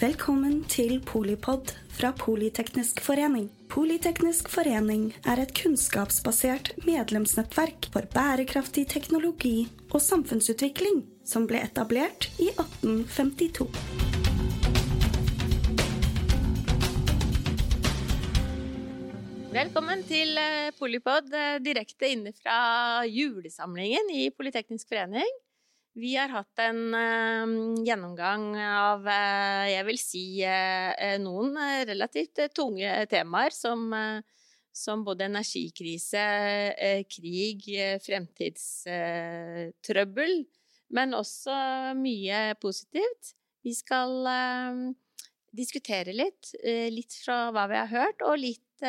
Velkommen til Polipod fra Politeknisk forening. Politeknisk forening er et kunnskapsbasert medlemsnettverk for bærekraftig teknologi og samfunnsutvikling som ble etablert i 1852. Velkommen til eh, Polipod eh, direkte inne fra julesamlingen i Politeknisk forening. Vi har hatt en uh, gjennomgang av, uh, jeg vil si, uh, noen relativt tunge temaer som, som både energikrise, krig, fremtidstrøbbel, men også mye positivt. Vi skal diskutere litt, litt fra hva vi har hørt, og litt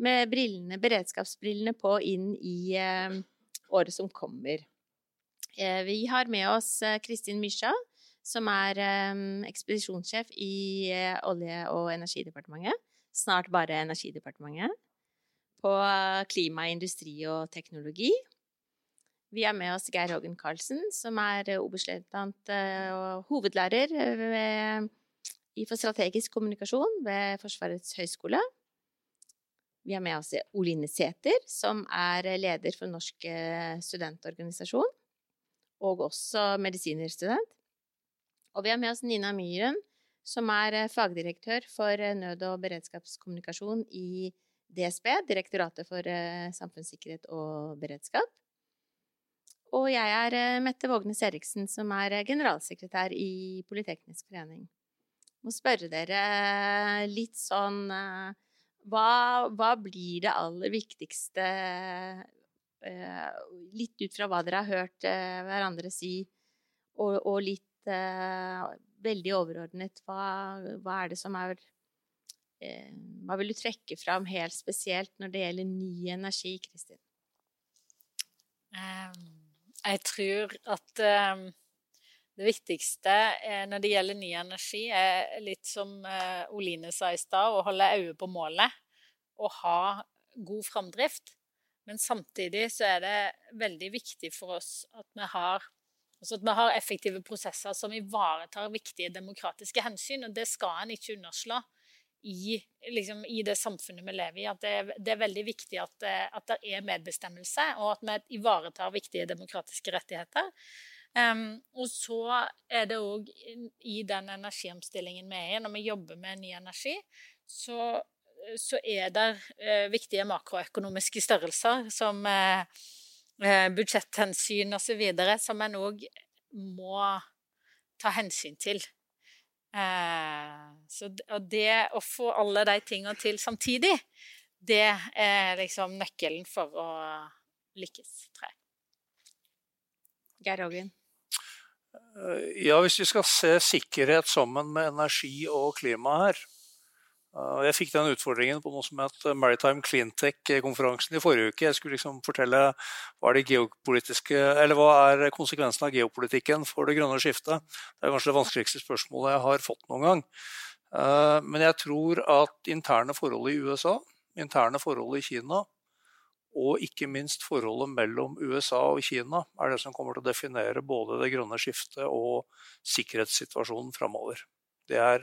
med brillene, beredskapsbrillene på inn i året som kommer. Eh, vi har med oss eh, Kristin Mysja, som er eh, ekspedisjonssjef i Olje- og energidepartementet. Snart bare Energidepartementet. På klima, industri og teknologi. Vi har med oss Geir Hågen Karlsen, som er oberstløytnant og hovedlærer ved, for strategisk kommunikasjon ved Forsvarets høgskole. Vi har med oss Oline Sæther, som er leder for Norsk studentorganisasjon og også medisinerstudent. Og vi har med oss Nina Myhren, som er eh, fagdirektør for eh, nød- og beredskapskommunikasjon i DSB, Direktoratet for eh, samfunnssikkerhet og beredskap. Og jeg er Mette Vågnes Eriksen, som er generalsekretær i Politeknisk forening. Jeg må spørre dere litt sånn hva, hva blir det aller viktigste litt ut fra hva dere har hørt eh, hverandre si, og, og litt eh, veldig overordnet, hva, hva, er det som er Hva vil du trekke fram helt spesielt når det gjelder ny energi, Kristin? Ehm, jeg tror at det viktigste når det gjelder ny energi, er litt som Oline sa i stad, å holde øye på målet og ha god framdrift. Men samtidig så er det veldig viktig for oss at vi har, altså at vi har effektive prosesser som ivaretar viktige demokratiske hensyn. Og det skal en ikke underslå i, liksom, i det samfunnet vi lever i. At det, det er veldig viktig at, at, det er medbestemmelse, og at vi ivaretar viktige demokratiske rettigheter. Um, og så er det òg i den energiomstillingen vi er i, når vi jobber med ny energi, så så er det eh, viktige makroøkonomiske størrelser som eh, eh budsjetthensyn osv. som en òg må ta hensyn til. Eh, så, og det å få alle de tingene til samtidig, det er liksom nøkkelen for å lykkes, tror jeg. Geir Hågen? Eh, ja, hvis vi skal se sikkerhet sammen med energi og klima her, jeg fikk den utfordringen på noe som het Maritime Cleantech-konferansen i forrige uke. Jeg skulle liksom fortelle hva er, hva er konsekvensen av geopolitikken for det grønne skiftet. Det er kanskje det vanskeligste spørsmålet jeg har fått noen gang. Eh, men jeg tror at interne forhold i USA, interne forhold i Kina og ikke minst forholdet mellom USA og Kina er det som kommer til å definere både det grønne skiftet og sikkerhetssituasjonen framover. Det er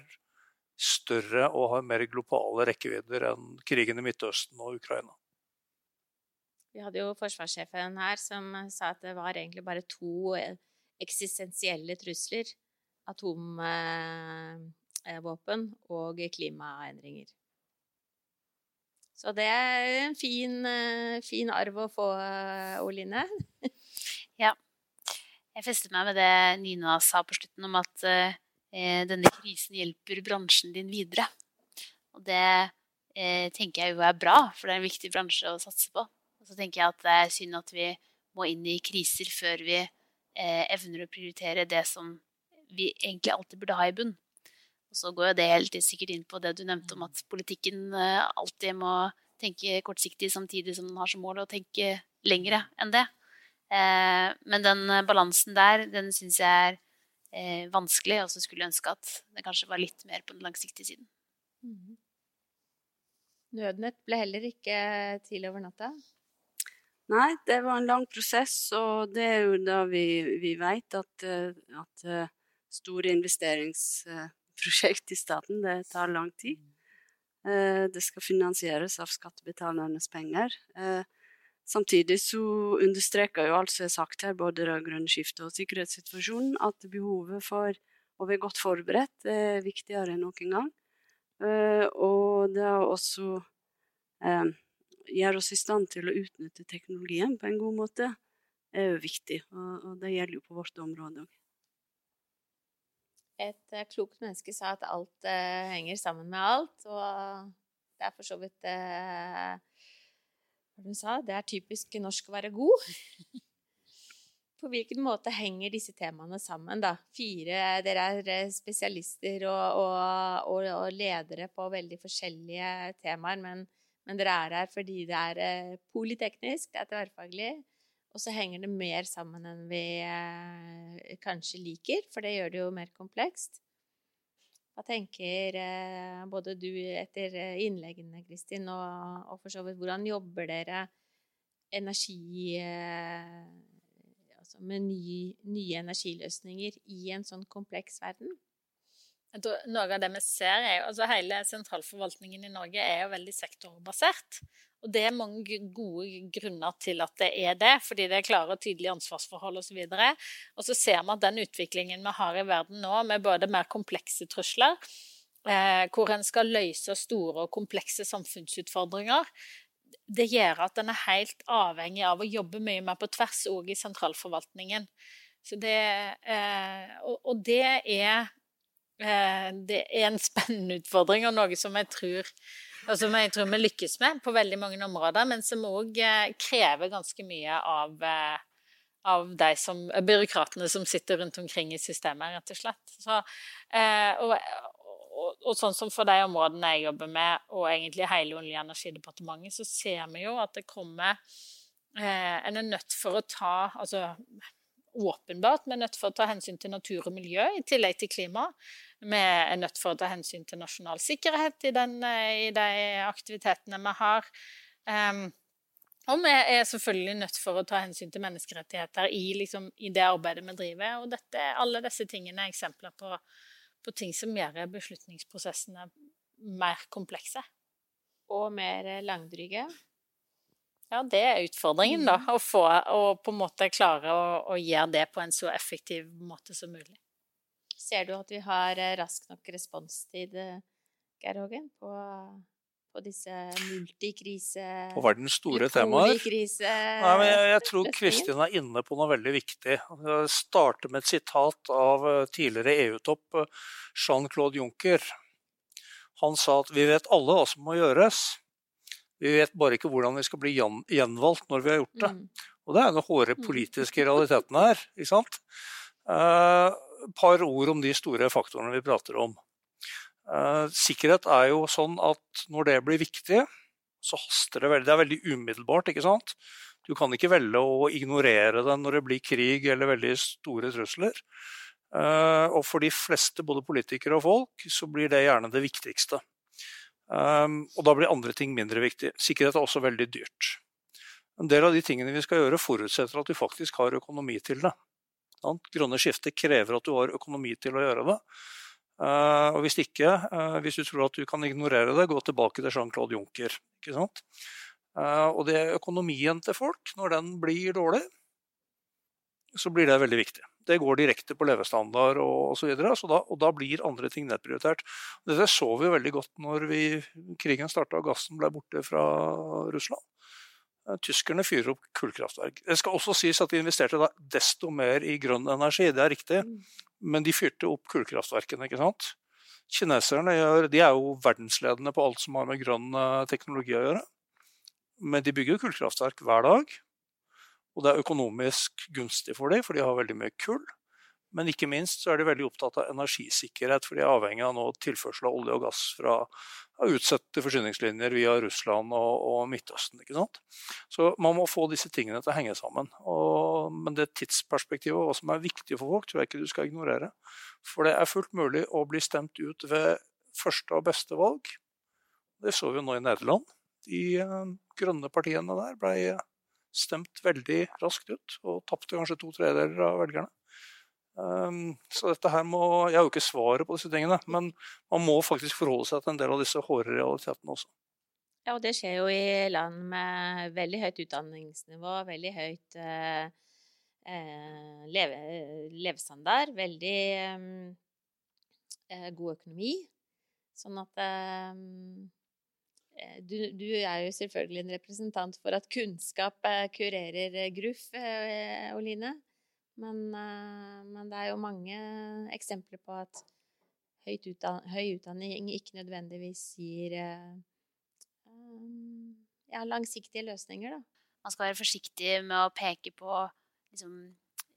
større og har mer globale rekkevidder enn krigen i Midtøsten og Ukraina. Vi hadde jo forsvarssjefen her som sa at det var egentlig bare to eksistensielle trusler. Atomvåpen og klimaendringer. Så det er en fin, fin arv å få, Oline. ja. Jeg festet meg med det Nina sa på slutten om at Eh, denne krisen hjelper bransjen din videre. Og det eh, tenker jeg jo er bra, for det er en viktig bransje å satse på. Og så tenker jeg at det er synd at vi må inn i kriser før vi eh, evner å prioritere det som vi egentlig alltid burde ha i bunn. Og så går jo det helt sikkert inn på det du nevnte om at politikken eh, alltid må tenke kortsiktig samtidig som den har som mål å tenke lengre enn det. Eh, men den balansen der, den syns jeg er eh, vanskelig, og så skulle ønske at det kanskje var litt mer på den langsiktige siden. Mm. Nødnett ble heller ikke til over natta? Nei, det var en lang prosess, og det er jo da vi, vi vet at, eh, at eh, store investeringsprosjekt i staten. Det tar lang tid. Eh, det skal finansieres av skattebetalernes penger. Eh, samtidig så understreker jo alt som er sagt her, både det grønne skiftet og sikkerhetssituasjonen, at behovet for å være godt forberedt er viktigere enn noen gang. Og det er også gjør oss i stand til å utnytte teknologien på en god måte, er jo viktig. Og, det gjelder jo på vårt område òg. Et uh, klokt menneske sa at alt henger sammen med alt, og det er for så vidt uh, Hva hun sa Det er typisk norsk å være god. på hvilken måte henger disse temaene sammen, da? Fire Dere er spesialister og, og, og, og ledere på veldig forskjellige temaer, men men dere er her fordi det er politeknisk, polyteknisk, det er tverrfaglig. Og så henger det mer sammen enn vi eh, kanskje liker, for det gjør det jo mer komplekst. Hva tenker eh, både du etter eh, innleggene, Kristin, og, og, for så vidt hvordan jobber dere energi eh, Altså med ny, nye energiløsninger i en sånn kompleks verden? Noe av det vi ser er jo, altså Hele sentralforvaltningen i Norge er jo veldig sektorbasert. Og det er mange gode grunner til at det er det, fordi det er klare og tydelige ansvarsforhold osv. Og, så og så ser vi at den utviklingen vi har i verden nå, med både mer komplekse trusler, eh, hvor en skal løse store og komplekse samfunnsutfordringer, det gjør at en er helt avhengig av å jobbe mye mer på tvers òg i sentralforvaltningen. Det, eh, og, og det er det er en spennende utfordring, og noe som jeg tror, som jeg tror vi lykkes med på veldig mange områder, men som òg eh, krever ganske mye av, eh, av de som, byråkratene som sitter rundt omkring i systemet, rett og slett. Så, og, og, og, sånn som for de områdene jeg jobber med, og egentlig hele Olje- og energidepartementet, så ser vi jo at det kommer En er nødt for å ta altså åpenbart vi er nødt for å ta hensyn til natur og miljø i tillegg til klima. Vi er nødt for å ta hensyn til nasjonal sikkerhet i, den, i de aktivitetene vi har. Um, og vi er selvfølgelig nødt for å ta hensyn til menneskerettigheter i, liksom, i det arbeidet vi driver. Og dette, alle disse tingene er eksempler på, på ting som gjør beslutningsprosessene mer komplekse. Og mer langdryge. Ja, det er utfordringen, da. Mm. Å, få, å på en måte klare å, å, gjøre det på en så effektiv måte som mulig. Ser du at vi har eh, rask nok responstid, eh, Geir Hågen, på, på disse multikrise... På verdens store temaer? Nei, men jeg, jeg tror Kristin er inne på noe veldig viktig. Jeg starter med et sitat av eh, tidligere EU-topp Jean-Claude Juncker. Han sa at vi vet alle hva som må gjøres. Vi vet bare ikke hvordan vi skal bli gjenvalgt når vi har gjort det. Mm. Og det er den hårde mm. politiske realiteten her. ikke sant? Et uh, par ord om de store faktorene vi prater om. Uh, sikkerhet er jo sånn at når det blir viktig, så haster det veldig. Det er veldig umiddelbart. ikke sant? Du kan ikke velge å ignorere det når det blir krig eller veldig store trusler. Uh, og for de fleste, både politikere og folk, så blir det gjerne det viktigste. Um, og da blir andre ting mindre viktig. Sikkerhet er også veldig dyrt. En del av de tingene vi skal gjøre, forutsetter at vi faktisk har økonomi til det. Grønne skiftet krever at du har økonomi til å gjøre det. Uh, og hvis ikke, uh, hvis du tror at du kan ignorere det, gå tilbake til Jean-Claude Juncker. Uh, og det er økonomien til folk, når den blir dårlig, så blir det veldig viktig. Det går direkte på levestandard og osv. Så da, og da blir andre ting nedprioritert. Dette så vi jo veldig godt når vi, krigen starta og gassen ble borte fra Russland. Eh, tyskerne fyrer opp kullkraftverk. Det skal også sies at de investerte da desto mer i grønn energi, det er riktig. Mm. Men de fyrte opp kullkraftverkene, ikke sant. Kineserne de er jo verdensledende på alt som har med grønn eh, teknologi å gjøre. Men de bygger kullkraftverk hver dag. Og det er økonomisk gunstig for dem, for de har veldig mye kull. Men ikke minst så er de veldig opptatt av energisikkerhet, for de er avhengig av nå tilførsel av olje og gass fra utsette forsyningslinjer via Russland og, og, Midtøsten. ikke sant? Så man må få disse tingene til å henge sammen. Og, men det tidsperspektivet og hva som er viktig for folk, tror jeg ikke du skal ignorere. For det er fullt mulig å bli stemt ut ved første og beste valg. Det så vi jo nå i Nederland. De uh, grønne partiene der ble stemt veldig raskt ut, og tapte kanskje to tredeler av velgerne. Um, så dette her må, Jeg har jo ikke svaret på disse tingene, men man må faktisk forholde seg til en del av disse hårde realitetene også. Ja, og det skjer jo i land med veldig høyt utdanningsnivå, veldig høyt eh, eh leve, levestandard, veldig eh, god økonomi. Sånn at eh, eh, du, du, er jo selvfølgelig en representant for at kunnskap kurerer gruff, Oline. Men, men, det er jo mange eksempler på at utdan høy utdanning ikke nødvendigvis gir ja, langsiktige løsninger, da. Man skal være forsiktig med å peke på liksom,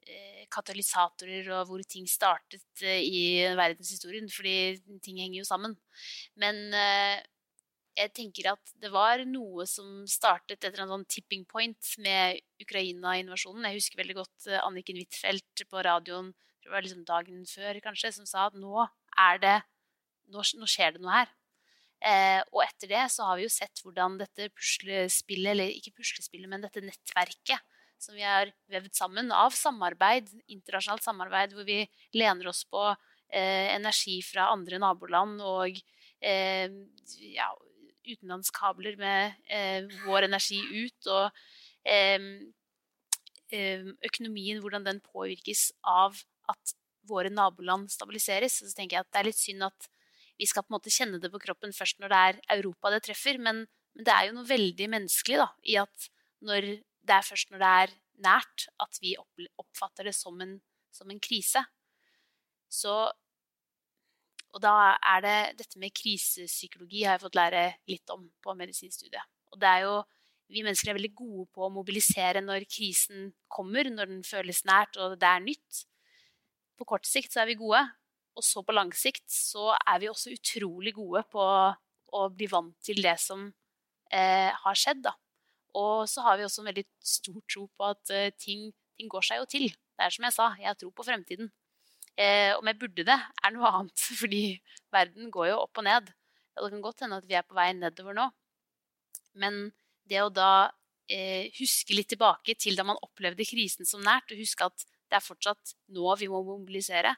eh, katalysatorer og hvor ting startet eh, i verdenshistorien, fordi ting henger jo sammen. Men eh, jeg tenker at det var noe som startet etter en sånn tipping point med Ukraina-invasjonen. Jeg husker veldig godt Anniken Huitfeldt på radioen det var liksom dagen før kanskje, som sa at nå er det nå, nå skjer det noe her. Eh, og etter det så har vi jo sett hvordan dette puslespillet, eller ikke puslespillet, men dette nettverket som vi har vevd sammen av samarbeid, internasjonalt samarbeid, hvor vi lener oss på eh, energi fra andre naboland og eh, ja, utenlandskabler med eh, vår energi ut, og økonomien, hvordan den påvirkes av at våre naboland stabiliseres. Så tenker jeg at det er litt synd at vi skal på en måte kjenne det på kroppen først når det er Europa det treffer. Men, men det er jo noe veldig menneskelig da, i at når, det er først når det er nært, at vi oppfatter det som en, som en krise. Så Og da er det dette med krisepsykologi har jeg fått lære litt om på medisinstudiet. Og det er jo vi mennesker er veldig gode på å mobilisere når krisen kommer, når den føles nært og det er nytt. På kort sikt så er vi gode, og så på lang sikt så er vi også utrolig gode på å bli vant til det som eh, har skjedd. Da. Og så har vi også en veldig stor tro på at eh, ting, ting, går seg jo til. Det er som jeg sa, jeg har tro på fremtiden. Eh, om jeg burde det, er noe annet, fordi verden går jo opp og ned. Og det kan godt hende at vi er på vei nedover nå. Men det å da eh, huske litt tilbake til da man opplevde krisen som nært, og huske at det er fortsatt nå vi må mobilisere,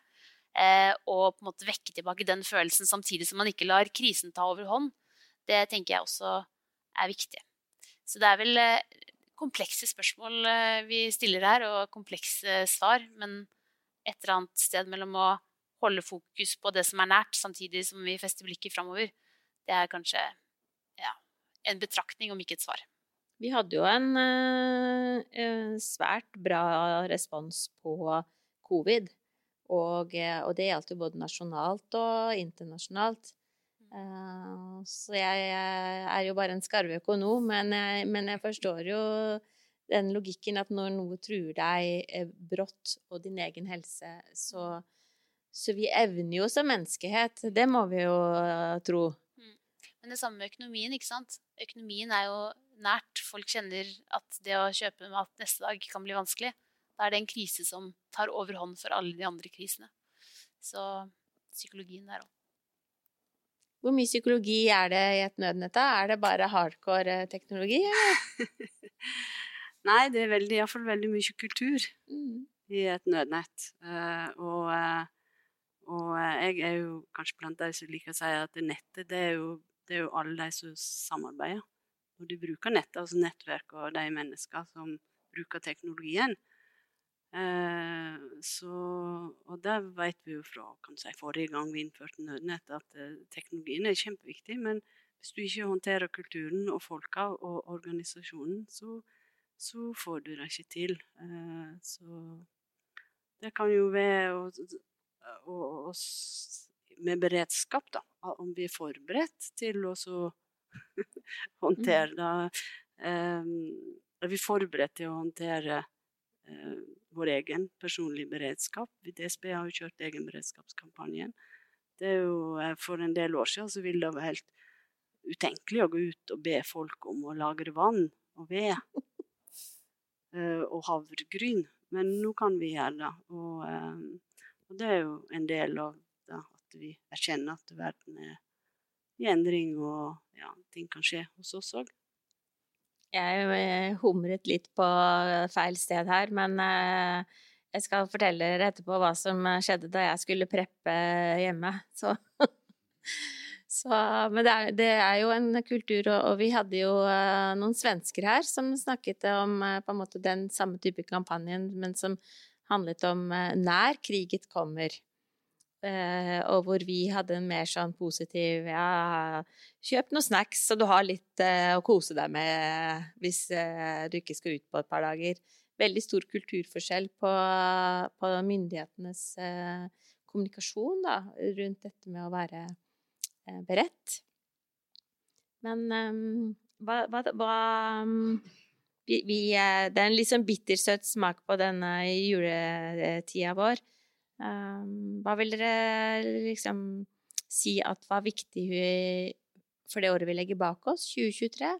eh, og på en måte vekke tilbake den følelsen samtidig som man ikke lar krisen ta overhånd, det tenker jeg også er viktig. Så det er vel eh, komplekse spørsmål eh, vi stiller her, og komplekse svar, men et eller annet sted mellom å holde fokus på det som er nært, samtidig som vi fester blikket framover, det er kanskje ja, en betraktning, om ikke et svar. Vi hadde jo en eh, svært bra respons på covid. Og, eh, og det gjaldt jo både nasjonalt og internasjonalt. Eh, så jeg, jeg, er jo bare en skarve økonom, men jeg, men jeg, forstår jo den logikken at når noe truer deg eh, brått og din egen helse, så, så vi evner jo som menneskehet. Det må vi jo uh, tro. Mm. Men det samme med økonomien, ikke sant. Økonomien er jo nært. Folk kjenner at det å kjøpe mat neste dag kan bli vanskelig. Da er det en krise som tar overhånd for alle de andre krisene. Så psykologien der òg. Hvor mye psykologi er det i et nødnett? da? Er det bare hardcore eh, teknologi, eller? Nei, det er veldig, iallfall veldig mye kultur mm. i et nødnett. Uh, og, uh, og jeg er jo kanskje blant de som liker å si at nettet det er, jo, det er jo alle de som samarbeider. Og de bruker nettet, altså nettverk og de mennesker som bruker teknologien, Eh, så, og det vet vi jo fra si, forrige gang vi innførte nødnett, at eh, teknologien er kjempeviktig. Men hvis du ikke håndterer kulturen og folka og organisasjonen, så, så får du det ikke til. Eh, så det kan jo være å, å, å, med beredskap, da. Om vi er forberedt til å håndtere det. Er vi forberedt til å håndtere vår egen personlige beredskap. DSB har jo kjørt egenberedskapskampanjen. Det er jo, eh, for en del år siden så ville det være helt utenkelig å gå ut og be folk om å lagre vann og ved eh, og havregryn. Men nå kan vi gjøre det. Og, eh, og det er jo en del av det at vi erkjenner at verden er i endring, og ja, ting kan skje hos oss òg. Jeg eh, humret litt på feil sted her, men eh, jeg skal fortelle dere etterpå hva som skjedde da jeg skulle preppe hjemme. Så, så Men det er, det er, jo en kultur, og, og, vi hadde jo uh, noen svensker her som snakket om uh, på en måte den samme type kampanjen, men som handlet om uh, nær kriget kommer. og hvor vi hadde en mer sånn positiv ja, kjøp noen snacks så du har litt å kose deg med hvis du ikke skal ut på et par dager veldig stor kulturforskjell på, på myndighetenes eh, kommunikasjon da, rundt dette med å være eh, beredt. Men um, hva, hva, hva um, vi, vi, eh, Det er en litt sånn bittersøt smak på denne juletida vår. Um, hva vil dere liksom si at var viktig for det året vi legger bak oss, 2023?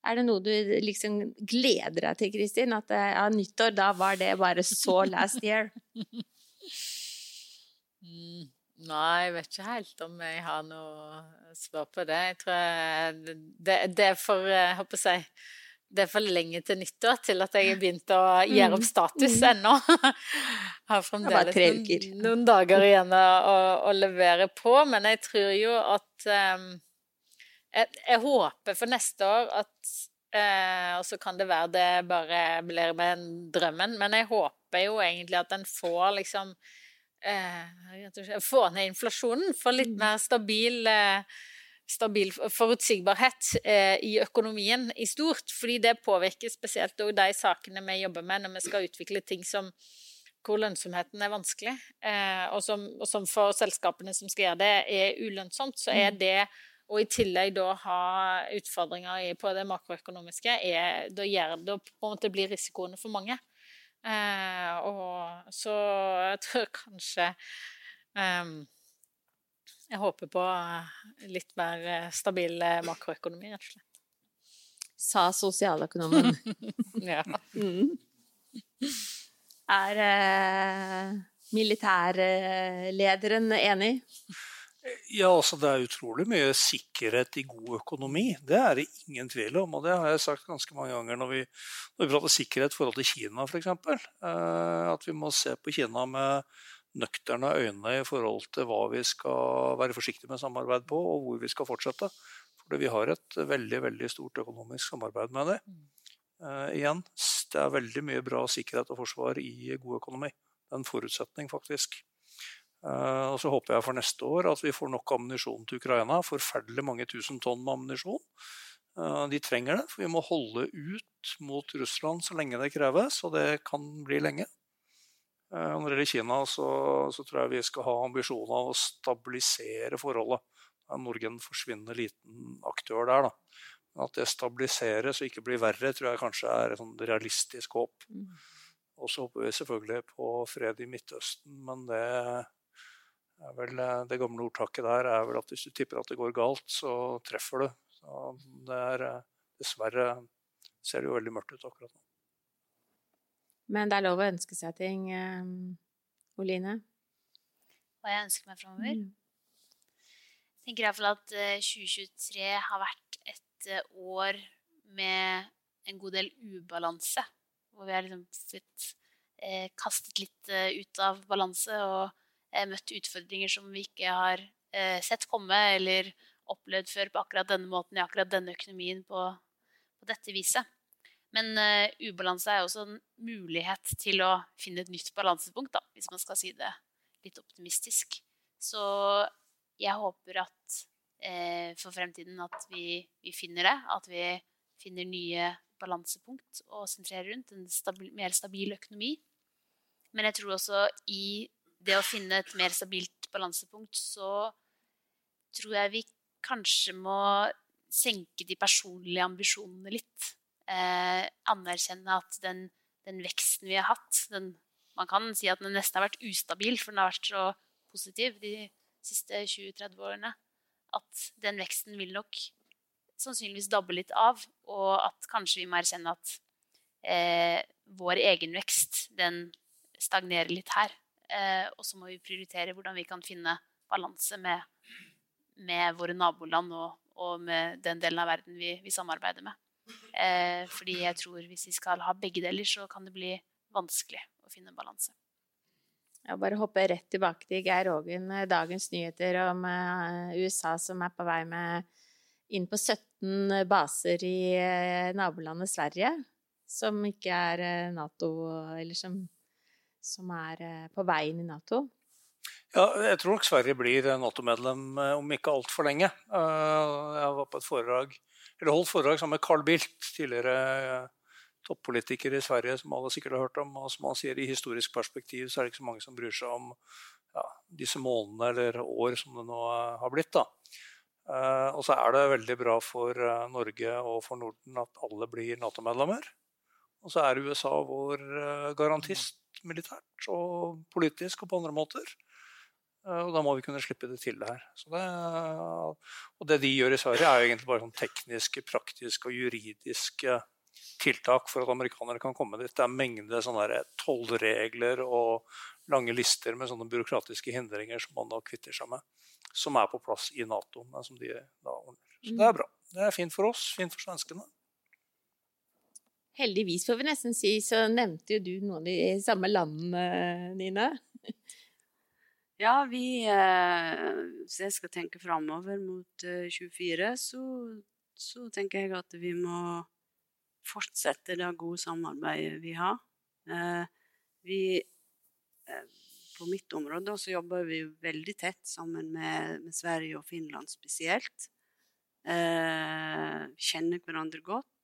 Er det noe du liksom gleder deg til, Kristin? At ja, nyttår, da var det bare så last year? Nei, jeg vet ikke helt om jeg har noe svar på det. Jeg tror jeg, det, det, er for jeg håper jeg, det er for lenge til nyttår til at jeg har begynt å gjøre opp mm, status mm. ennå. Har fremdeles noen, noen, dager igjen å, å, levere på, men jeg tror jo at um, jeg, jeg, håper for neste år at eh, Og så kan det være det bare blir med drømmen, men jeg håper jo egentlig at en får liksom eh, få ned inflasjonen, få litt mm. mer stabil eh, stabil forutsigbarhet eh, i økonomien i stort. Fordi det påvirker spesielt de sakene vi jobber med når vi skal utvikle ting som hvor lønnsomheten er vanskelig, eh, og, som, og, som, for selskapene som skal gjøre det, er ulønnsomt, så er mm. det og i tillegg da ha utfordringer på det makroøkonomiske, er, da gjør da på en måte blir risikoene for mange. Eh, og så jeg tror kanskje eh, Jeg håper på litt mer stabil makroøkonomi, rett og slett. Sa sosialøkonomen. ja. Mm. Er eh, militærlederen enig? Ja, altså Det er utrolig mye sikkerhet i god økonomi. Det er det ingen tvil om. og Det har jeg sagt ganske mange ganger når vi, når vi prater sikkerhet i forhold til Kina f.eks. Eh, at vi må se på Kina med nøkterne øyne i forhold til hva vi skal være forsiktige med samarbeid på, og hvor vi skal fortsette. Fordi vi har et veldig veldig stort økonomisk samarbeid med det. Uh, igjen, det er veldig mye bra sikkerhet og forsvar i god økonomi. Det er en forutsetning, faktisk. Eh, og så håper jeg for neste år at vi får nok ammunisjon til Ukraina. Forferdelig mange tusen tonn med ammunisjon. Eh, de trenger det, for vi må holde ut mot Russland så lenge det kreves, og det kan bli lenge. Eh, når det gjelder Kina, så, så, tror jeg vi skal ha ambisjoner av å stabilisere forholdet. Norge en forsvinnende liten aktør der. da. At det stabiliseres og ikke blir verre, tror jeg kanskje er et sånn realistisk håp. Mm. Og så håper vi selvfølgelig på fred i Midtøsten, men det Vel, eh, det gamle ordtaket der er vel at hvis du tipper at det går galt, så treffer du. Så det er eh, Dessverre ser det jo veldig mørkt ut akkurat nå. Men det er lov å ønske seg ting, um, Oline? Hva jeg ønsker meg framover? Mm. Jeg tenker iallfall at 2023 har vært et år med en god del ubalanse. Hvor vi har liksom blitt eh, kastet litt ut av balanse og Eh, møtt utfordringer som vi ikke har eh, sett komme eller opplevd før på akkurat denne måten i akkurat denne økonomien på, på dette viset. Men uh, ubalanse er også en mulighet til å finne et nytt balansepunkt, da, hvis man skal si det litt optimistisk. Så jeg håper at uh, for fremtiden at vi, vi, finner det. At vi finner nye balansepunkt å sentrere rundt. En stabil, mer stabil økonomi. Men jeg tror også i det å finne et mer stabilt balansepunkt, så tror jeg vi kanskje må senke de personlige ambisjonene litt. Eh, anerkjenne at den, den, veksten vi har hatt den, Man kan si at den nesten har vært ustabil, for den har vært så positiv de siste 20-30 årene. At den veksten vil nok sannsynligvis dabbe litt av, og at kanskje vi må erkjenne at eh, vår egen vekst, den stagnerer litt her. Eh, og så må vi prioritere hvordan vi kan finne balanse med, med våre naboland og, og, med den delen av verden vi, vi samarbeider med. Eh, fordi jeg tror hvis vi skal ha begge deler, så kan det bli vanskelig å finne balanse. Jeg bare hoppe rett tilbake til Geir Ågen, eh, dagens nyheter om uh, USA som er på vei med inn på 17 baser i uh, nabolandet Sverige, som ikke er Nato, eller som, som er på vei inn i Nato. Ja, jeg tror nok Sverige blir Nato-medlem om ikke altfor lenge. Jeg var på et foredrag, eller holdt foredrag sammen med Carl Bildt, tidligere toppolitiker i Sverige som alle sikkert har hørt om. Og som han sier, i historisk perspektiv så er det ikke så mange som bryr seg om ja, disse månedene eller år som det nå har blitt. da. Og så er det veldig bra for Norge og for Norden at alle blir Nato-medlemmer. Og så er USA vår uh, garantist militært og politisk og på andre måter. Og da må vi kunne slippe det til det her. Det, og det de gjør i Sverige, er jo egentlig bare sånn tekniske, praktiske og juridiske tiltak for at amerikanere kan komme dit. Det er mengde sånne tollregler og lange lister med sånne byråkratiske hindringer som man da kvitter seg med, som er på plass i Nato. Som de da ordner. Så det er bra. Det er fint for oss, fint for svenskene. Heldigvis, får vi nesten si, så nevnte jo du noen av de samme landene, Nina. Ja, vi eh, Hvis jeg skal tenke framover mot 24, eh, så, så tenker jeg at vi må fortsette det gode samarbeidet vi har. Eh, vi På mitt område så jobber vi veldig tett sammen med, med Sverige og Finland spesielt. Vi kjenner hverandre godt.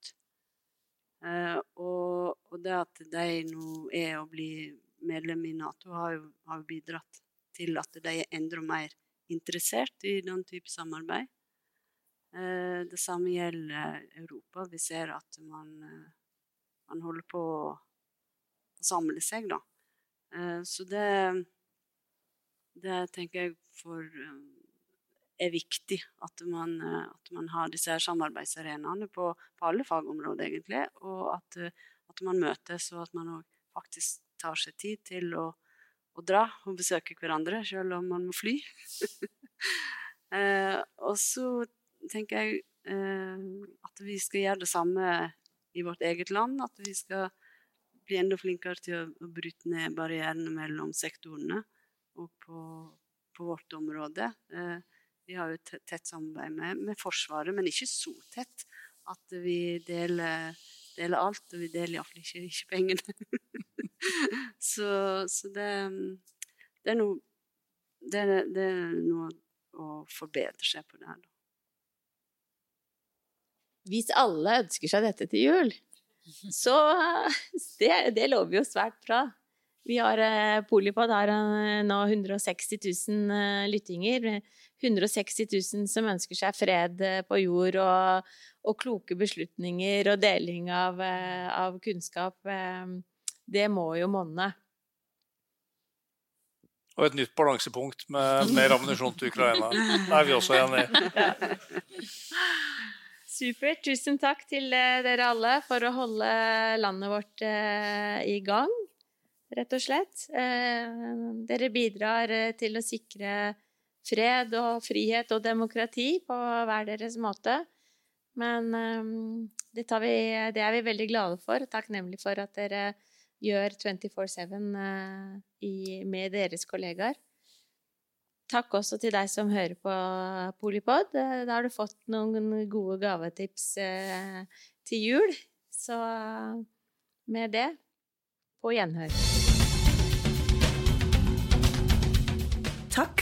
Og, og, det at de nå er å bli medlem i Nato, har jo, har bidratt til at de er enda mer interessert i den type samarbeid. Eh, det samme gjelder Europa. Vi ser at man, eh, man holder på å samle seg, da. Eh, så det, det tenker jeg for er viktig at man, at man har disse her samarbeidsarenaene på, på, alle fagområder, egentlig. Og at, at man møtes, og at man òg faktisk tar seg tid til å, å, dra og besøke hverandre, selv om man må fly. eh, og så tenker jeg eh, at vi skal gjøre det samme i vårt eget land. At vi skal bli enda flinkere til å, å bryte ned barrierene mellom sektorene og på, på vårt område. Eh, vi har jo tett samarbeid med, med, Forsvaret, men ikke så tett at vi deler, deler alt. Og vi deler iallfall ikke, ikke pengene. så, så det, det, er noe det, det er noe å forbedre seg på det her, da. Hvis alle ønsker seg dette til jul, så det, det lover jo svært bra. Vi har eh, Polipod har eh, nå 160 000 eh, lyttinger. 160 000 som ønsker seg fred på jord og, og kloke beslutninger og deling av, av, kunnskap. Det må jo monne. Og et nytt balansepunkt med mer ammunisjon til Ukraina. Det er vi også enig i. Supert. Tusen takk til dere alle for å holde landet vårt i gang, rett og slett. Eh, dere bidrar til å sikre fred og frihet og demokrati på hver deres måte. Men det, vi, det er vi veldig glade for og takknemlige for at dere gjør 24-7 med deres kollegaer. Takk også til deg som hører på Polipod. Eh, da har du fått noen gode gavetips eh, til jul. Så med det på gjenhør.